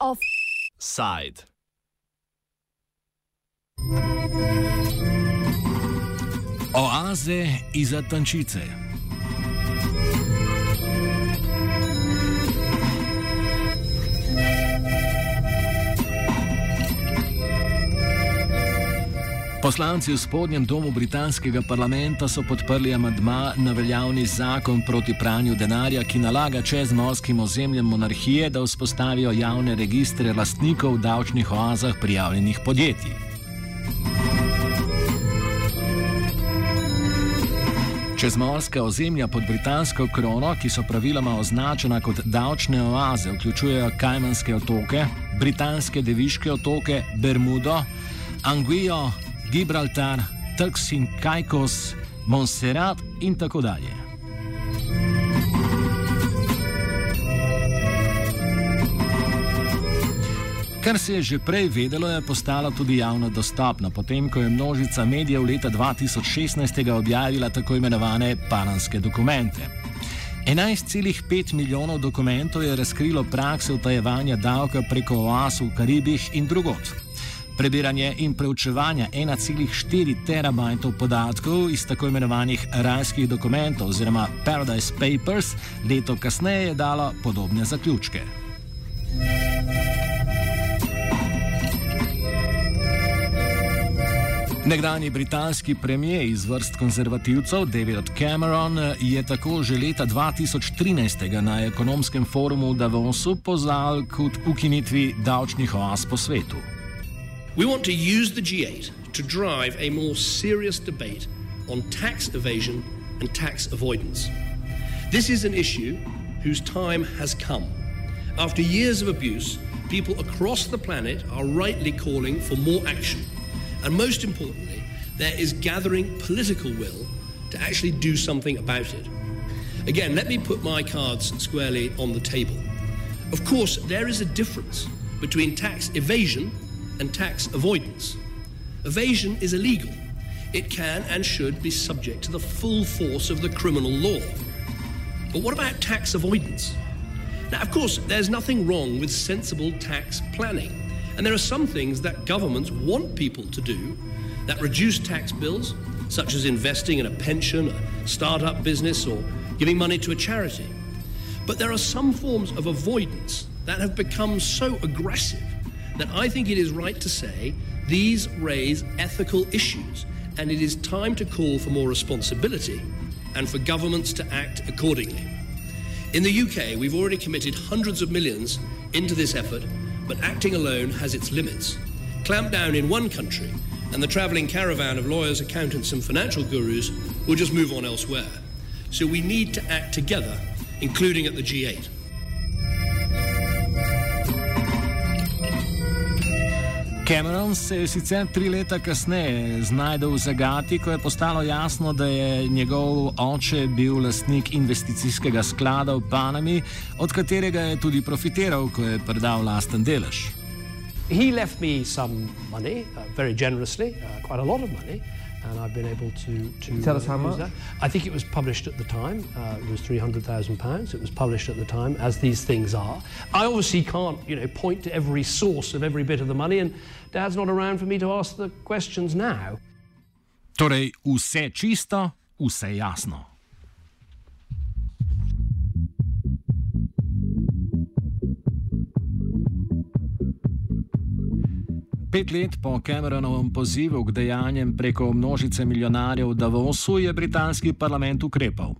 Offside. Oaze iza tančice. Poslanci v spodnjem domu britanskega parlamenta so podprli amadma na veljavni zakon proti pranju denarja, ki nalaga čezmorskim ozemljem monarhije, da vzpostavijo javne registre lastnikov v davčnih oazah prijavljenih podjetij. Čezmorska ozemlja pod britansko krono, ki so praviloma označena kot davčne oaze, vključujejo Kajmanske otoke, Britanske deviške otoke, Bermudo, Anguijo, Gibraltar, Turks in Caicos, Montserrat in tako dalje. Kar se je že prej vedelo, je postalo tudi javno dostopno, potem ko je množica medijev leta 2016 objavila tako imenovane panamske dokumente. 11,5 milijonov dokumentov je razkrilo prakse utajevanja davka preko oas v Karibih in drugot. Prebiranje in preučevanje 1,4 terabajtov podatkov iz tako imenovanih rajskih dokumentov oziroma Paradise Papers leto kasneje je dalo podobne zaključke. Nekdani britanski premijer iz vrst konzervativcev David Cameron je tako že leta 2013 na ekonomskem forumu v Davosu pozval k ukinitvi davčnih oaz po svetu. We want to use the G8 to drive a more serious debate on tax evasion and tax avoidance. This is an issue whose time has come. After years of abuse, people across the planet are rightly calling for more action. And most importantly, there is gathering political will to actually do something about it. Again, let me put my cards squarely on the table. Of course, there is a difference between tax evasion and tax avoidance. Evasion is illegal. It can and should be subject to the full force of the criminal law. But what about tax avoidance? Now, of course, there's nothing wrong with sensible tax planning. And there are some things that governments want people to do that reduce tax bills, such as investing in a pension, a startup business, or giving money to a charity. But there are some forms of avoidance that have become so aggressive that I think it is right to say these raise ethical issues, and it is time to call for more responsibility and for governments to act accordingly. In the UK, we've already committed hundreds of millions into this effort, but acting alone has its limits. Clamp down in one country, and the travelling caravan of lawyers, accountants, and financial gurus will just move on elsewhere. So we need to act together, including at the G8. Cameron se je sicer tri leta kasneje znašel v zagati, ko je postalo jasno, da je njegov oče bil lastnik investicijskega sklada v Panami, od katerega je tudi profitiral, ko je predal lasten delež. He left me some money, uh, very generously, uh, quite a lot of money. And I've been able to, to tell us how much. That. I think it was published at the time. Uh, it was three hundred thousand pounds. It was published at the time, as these things are. I obviously can't, you know, point to every source of every bit of the money, and Dad's not around for me to ask the questions now. Torej, vse čisto, vse jasno. Pet let po Cameronovem pozivu k dejanjem preko množice milijonarjev v Davosu je britanski parlament ukrepal.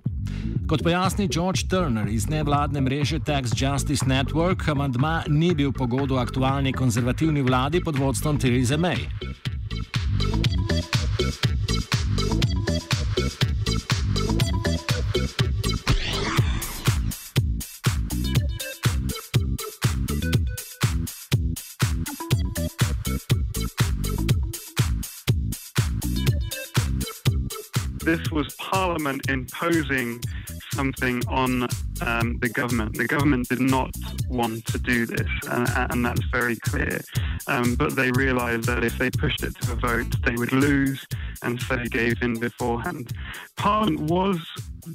Kot pojasni George Turner iz nevladne mreže Tax Justice Network, amandma ni bil pogodu aktualni konzervativni vladi pod vodstvom Theresa May. This was Parliament imposing something on um, the government. The government did not want to do this, and, and that's very clear. Um, but they realised that if they pushed it to a vote, they would lose, and so they gave in beforehand. Parliament was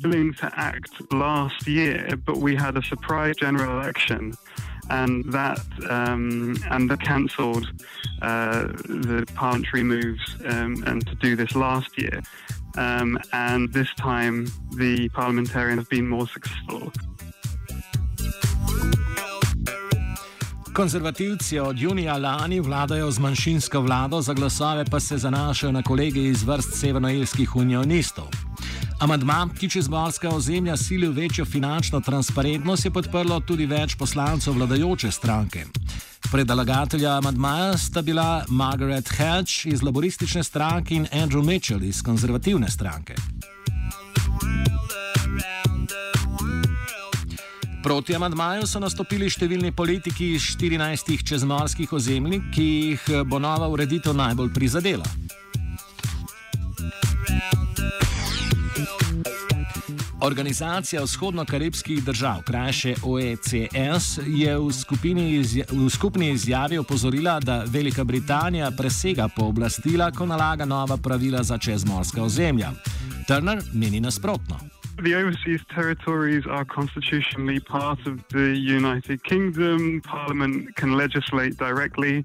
willing to act last year, but we had a surprise general election and that um, and that cancelled uh, the parliamentary moves um, and to do this last year. Um, and this time, the parliamentarians have been more successful. Konzervativci od junija lani vladajo z manjšinsko vlado, za glasove pa se zanašajo na kolege iz vrst severnoirskih unionistov. Amadma, ki čez morska ozemlja sili v večjo finančno transparentnost, je podprlo tudi več poslancev vladajoče stranke. Predlagatelja amadmaja sta bila Margaret Hatch iz laboristične stranke in Andrew Mitchell iz konzervativne stranke. Proti amadmaju so nastopili številni politiki iz 14 čezmorskih ozemlji, ki jih bo nova ureditev najbolj prizadela. Organizacija vzhodno-karibskih držav, krajše OECS, je v, izja v skupni izjavi opozorila, da Velika Britanija presega pooblastila, ko nalaga nova pravila za čezmorska ozemlja. Turner meni nasprotno. The overseas territories are constitutionally part of the United Kingdom. Parliament can legislate directly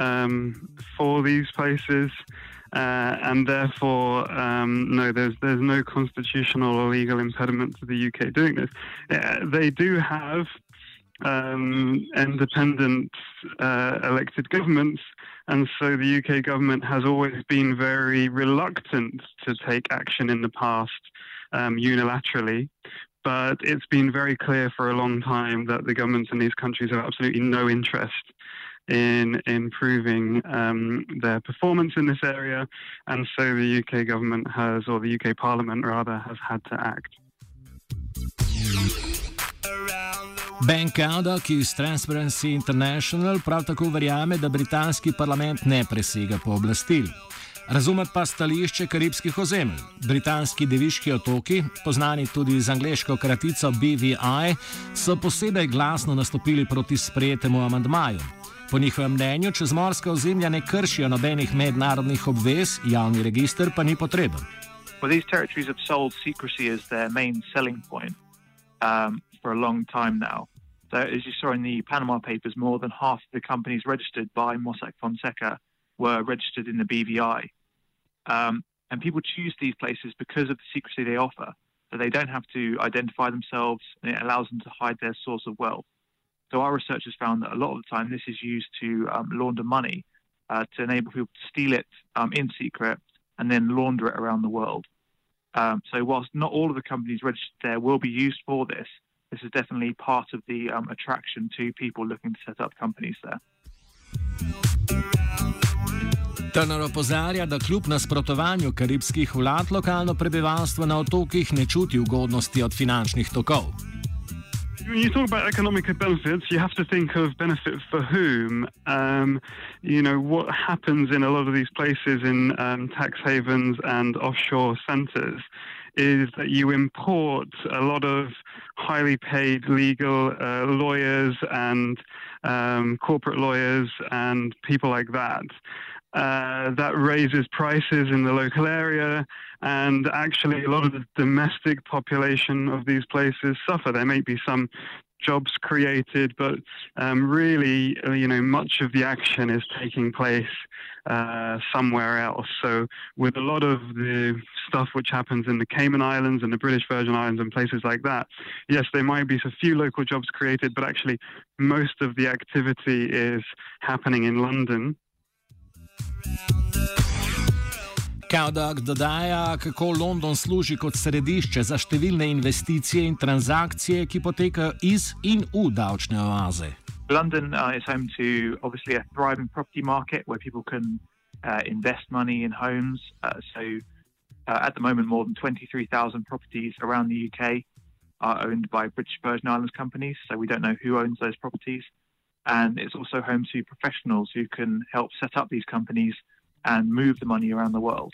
um, for these places. Uh, and therefore, um, no, there's there's no constitutional or legal impediment to the UK doing this. Uh, they do have um, independent uh, elected governments, and so the UK government has always been very reluctant to take action in the past um, unilaterally. But it's been very clear for a long time that the governments in these countries have absolutely no interest in improving um, their performance in this area, and so the UK government has, or the UK Parliament rather, has had to act. Ben Kauda, ki iz Transparency International prav tako verjame, da britanski parlament ne presega pooblastil. Razume pa stališče karibskih ozemelj. Britanski deviški otoki, poznani tudi z angliško kratico BVI, so posebej glasno nastopili proti sprejetemu amandmaju. Po njihovem mnenju čezmorska ozemlja ne kršijo nobenih mednarodnih obvez, javni register pa ni potreben. Well, these territories have sold secrecy as their main selling point um, for a long time now. So, as you saw in the Panama Papers, more than half of the companies registered by Mossack Fonseca were registered in the BVI. Um, and people choose these places because of the secrecy they offer. So they don't have to identify themselves, and it allows them to hide their source of wealth. So our researchers found that a lot of the time this is used to um, launder money uh, to enable people to steal it um, in secret and then launder it around the world. Um, so whilst not all of the companies registered there will be used for this, this is definitely part of the um, attraction to people looking to set up companies there. Turner opozarja, da kljub nasprotovanju karibskih vlad lokalno prebivalstvo na otokih ne čuti ugodnosti od finančnih tokov. When you talk about economic benefits, you have to think of benefit for whom. Um, you know, what happens in a lot of these places in um, tax havens and offshore centres is that you import a lot of highly paid legal uh, lawyers and um, corporate lawyers and people like that. Uh, that raises prices in the local area, and actually, a lot of the domestic population of these places suffer. There may be some jobs created, but um, really, uh, you know, much of the action is taking place uh, somewhere else. So, with a lot of the stuff which happens in the Cayman Islands and the British Virgin Islands and places like that, yes, there might be a few local jobs created, but actually, most of the activity is happening in London. Kaudak dodaja, kako London služi kot središče za številne investicije in transakcije, ki potekajo iz in v davčne oaze. London uh, is home to obviously a thriving property market where people can uh, invest money in homes. Uh, so, uh, at the moment, more than 23,000 properties around the UK are owned by British Virgin Islands companies. So, we don't know who owns those properties. And it's also home to professionals who can help set up these companies and move the money around the world.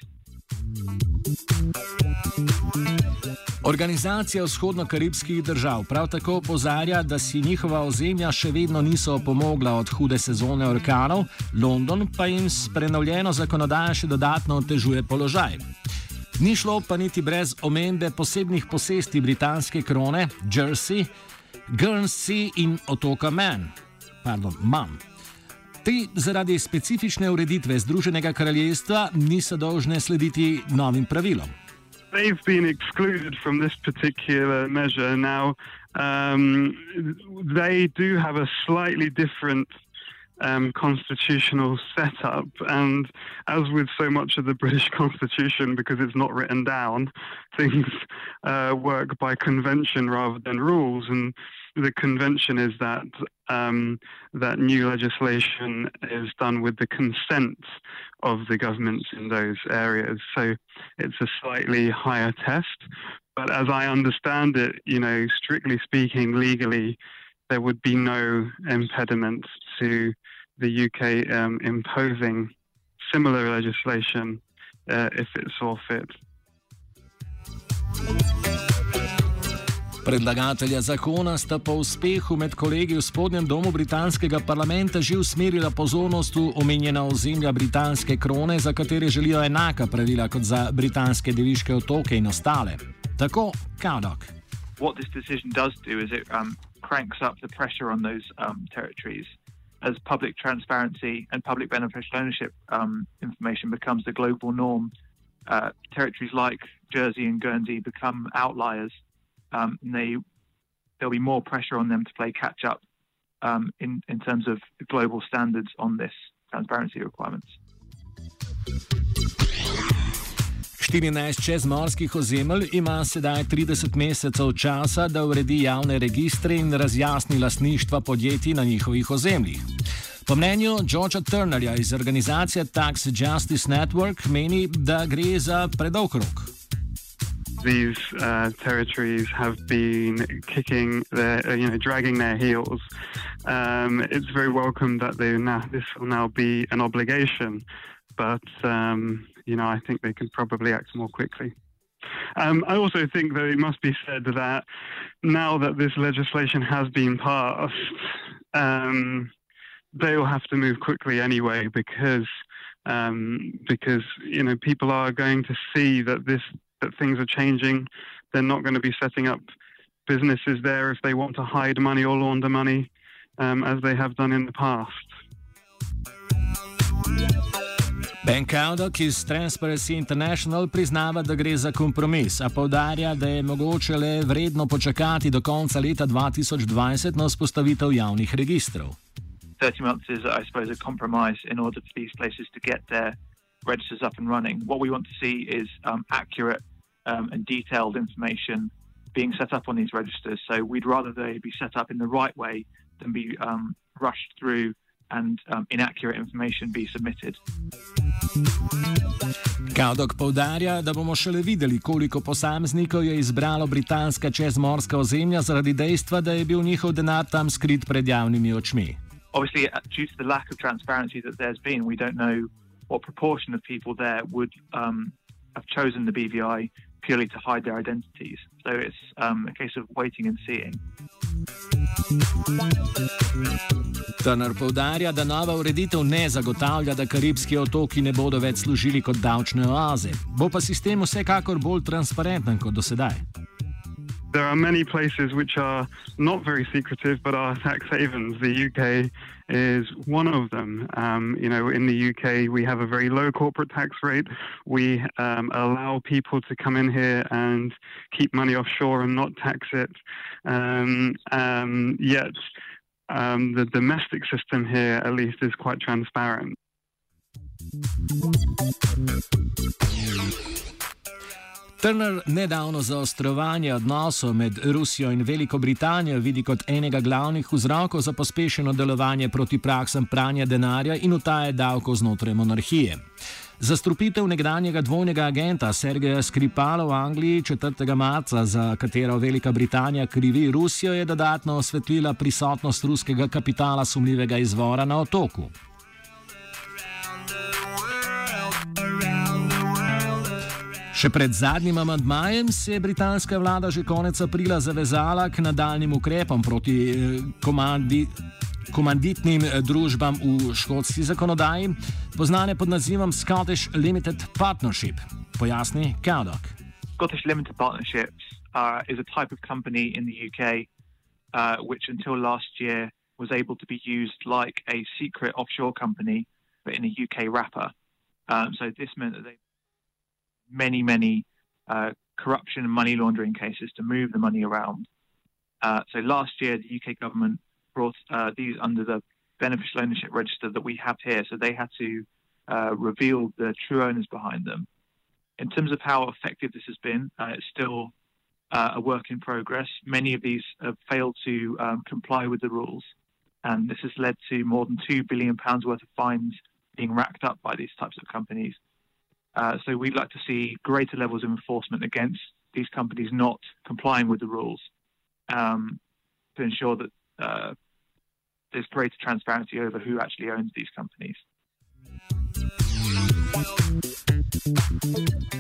Organizacija vzhodno-karibskih držav prav tako opozarja, da si njihova ozemlja še vedno niso opomogla od hude sezone orkanov, London pa jim s prenovljeno zakonodajo še dodatno otežuje položaj. Ni šlo pa niti brez omembe posebnih posesti britanske krone, Jersey, Guernsey in otoka Man. Pardon, Man. Ti zaradi specifične ureditve Združenega kraljestva niso dolžne slediti novim pravilom. they've been excluded from this particular measure. Now, um, they do have a slightly different um, constitutional setup, and as with so much of the British Constitution, because it's not written down, things uh, work by convention rather than rules. And the convention is that um, that new legislation is done with the consent of the governments in those areas. So it's a slightly higher test. But as I understand it, you know, strictly speaking, legally, there would be no impediment to the UK um, imposing similar legislation uh, if it saw fit. Predlagatelja zakona sta po uspehu med kolegi v spodnjem domu britanskega parlamenta že usmerila pozornost v omenjena ozemlja britanske krone, za katere želijo enaka pravila kot za britanske deviške otoke in ostale. Tako, Kadok. What this decision does do is it um, cranks up the pressure on those um, territories as public transparency and public beneficial ownership um, information becomes the global norm. Uh, territories like Jersey and Guernsey become outliers um, they there'll be more pressure on them to play catch up um, in in terms of global standards on this transparency requirements. 14 čezmorskih ozemelj ima sedaj 30 mesecev časa, da uredi javne registre in razjasni lasništva podjetij na njihovih ozemljih. Po mnenju Georgea Turnerja iz organizacije Tax Justice Network meni, da gre za predolg rok. These uh, territories have been kicking their, uh, you know, dragging their heels. Um, it's very welcome that they now this will now be an obligation, but um, you know, I think they can probably act more quickly. Um, I also think that it must be said that now that this legislation has been passed, um, they will have to move quickly anyway because um, because you know people are going to see that this that things are changing. They're not going to be setting up businesses there if they want to hide money or launder money, um, as they have done in the past. Ben Cowdock iz Transparency International priznava, da gre za kompromis, a povdarja, da je mogoče le vredno počakati do konca leta 2020 na vzpostavitev javnih registrov. 30 months is, I suppose, a compromise in order for these places to get their registers up and running. What we want to see is um, accurate um, and detailed information being set up on these registers. So we'd rather they be set up in the right way than be um, rushed through and um, inaccurate information be submitted. Kaudok povdarja, da bomo šele videli, koliko posameznikov je izbralo britanska čezmorska ozemlja zaradi dejstva, da je bil njihov denar tam skrit pred javnimi očmi. Obviously, uh, due to the lack of transparency that there's been, we don't know what proportion of people there would um, have chosen the BVI purely to hide their identities. So it's um, a case of waiting and seeing. Turner povdarja, da nova ureditev ne zagotavlja, da karibski otoki ne bodo več služili kot davčne oaze. Bo pa sistem vsekakor bolj transparenten kot do sedaj. There are many places which are not very secretive but are tax havens. The UK is one of them. Um, you know, in the UK, we have a very low corporate tax rate. We um, allow people to come in here and keep money offshore and not tax it. Um, um yet, um, the domestic system here, at least, is quite transparent. Turner nedavno zaostrovanje odnosov med Rusijo in Veliko Britanijo vidi kot enega glavnih vzrokov za pospešeno delovanje proti praksam pranja denarja in utaje davkov znotraj monarhije. Zastrupitev nekdanjega dvojnega agenta Sergeja Skripala v Angliji 4. marca, za katero Velika Britanija krivi Rusijo, je dodatno osvetlila prisotnost ruskega kapitala sumljivega izvora na otoku. Še pred zadnjim amadmajem se je britanska vlada že konec aprila zavezala k nadaljnim ukrepom proti eh, komandi. Komanditnim eh, družbam v škotski zakonodaji, znane pod nazivom Scottish Limited Partnership. Pojasni Kaldok. Scottish Limited Partnerships uh, is a type of company in the UK uh, which, until last year, was able to be used like a secret offshore company, but in a UK wrapper. Um, so this meant that they many, many uh, corruption and money laundering cases to move the money around. Uh, so last year, the UK government brought uh, these under the beneficial ownership register that we have here. So they had to uh, reveal the true owners behind them. In terms of how effective this has been, uh, it's still uh, a work in progress. Many of these have failed to um, comply with the rules, and this has led to more than two billion pounds worth of fines being racked up by these types of companies. Uh, so we'd like to see greater levels of enforcement against these companies not complying with the rules um, to ensure that uh, there's greater transparency over who actually owns these companies.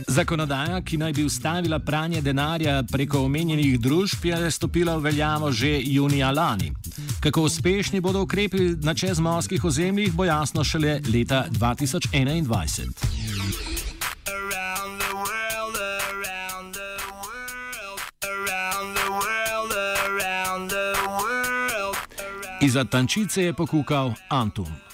Zakonodaja, ki naj bi ustavila pranje denarja preko omenjenih družb, je stopila v veljavo že junija lani. Kako uspešni bodo ukrepi na čezmorskih ozemljih, bo jasno šele leta 2021. Iza tančice je pokukal Antum.